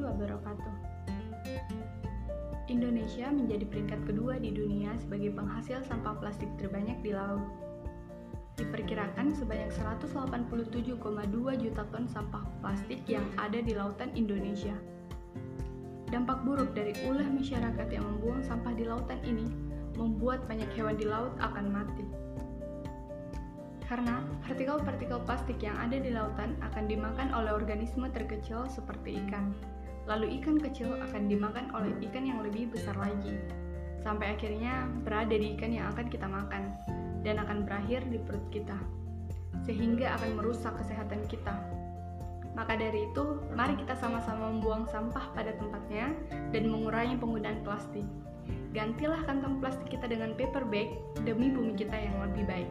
wabarakatuh. Indonesia menjadi peringkat kedua di dunia sebagai penghasil sampah plastik terbanyak di laut. Diperkirakan sebanyak 187,2 juta ton sampah plastik yang ada di lautan Indonesia. Dampak buruk dari ulah masyarakat yang membuang sampah di lautan ini membuat banyak hewan di laut akan mati. Karena partikel-partikel plastik yang ada di lautan akan dimakan oleh organisme terkecil seperti ikan. Lalu ikan kecil akan dimakan oleh ikan yang lebih besar lagi. Sampai akhirnya berada di ikan yang akan kita makan dan akan berakhir di perut kita. Sehingga akan merusak kesehatan kita. Maka dari itu, mari kita sama-sama membuang sampah pada tempatnya dan mengurangi penggunaan plastik. Gantilah kantong plastik kita dengan paper bag demi bumi kita yang lebih baik.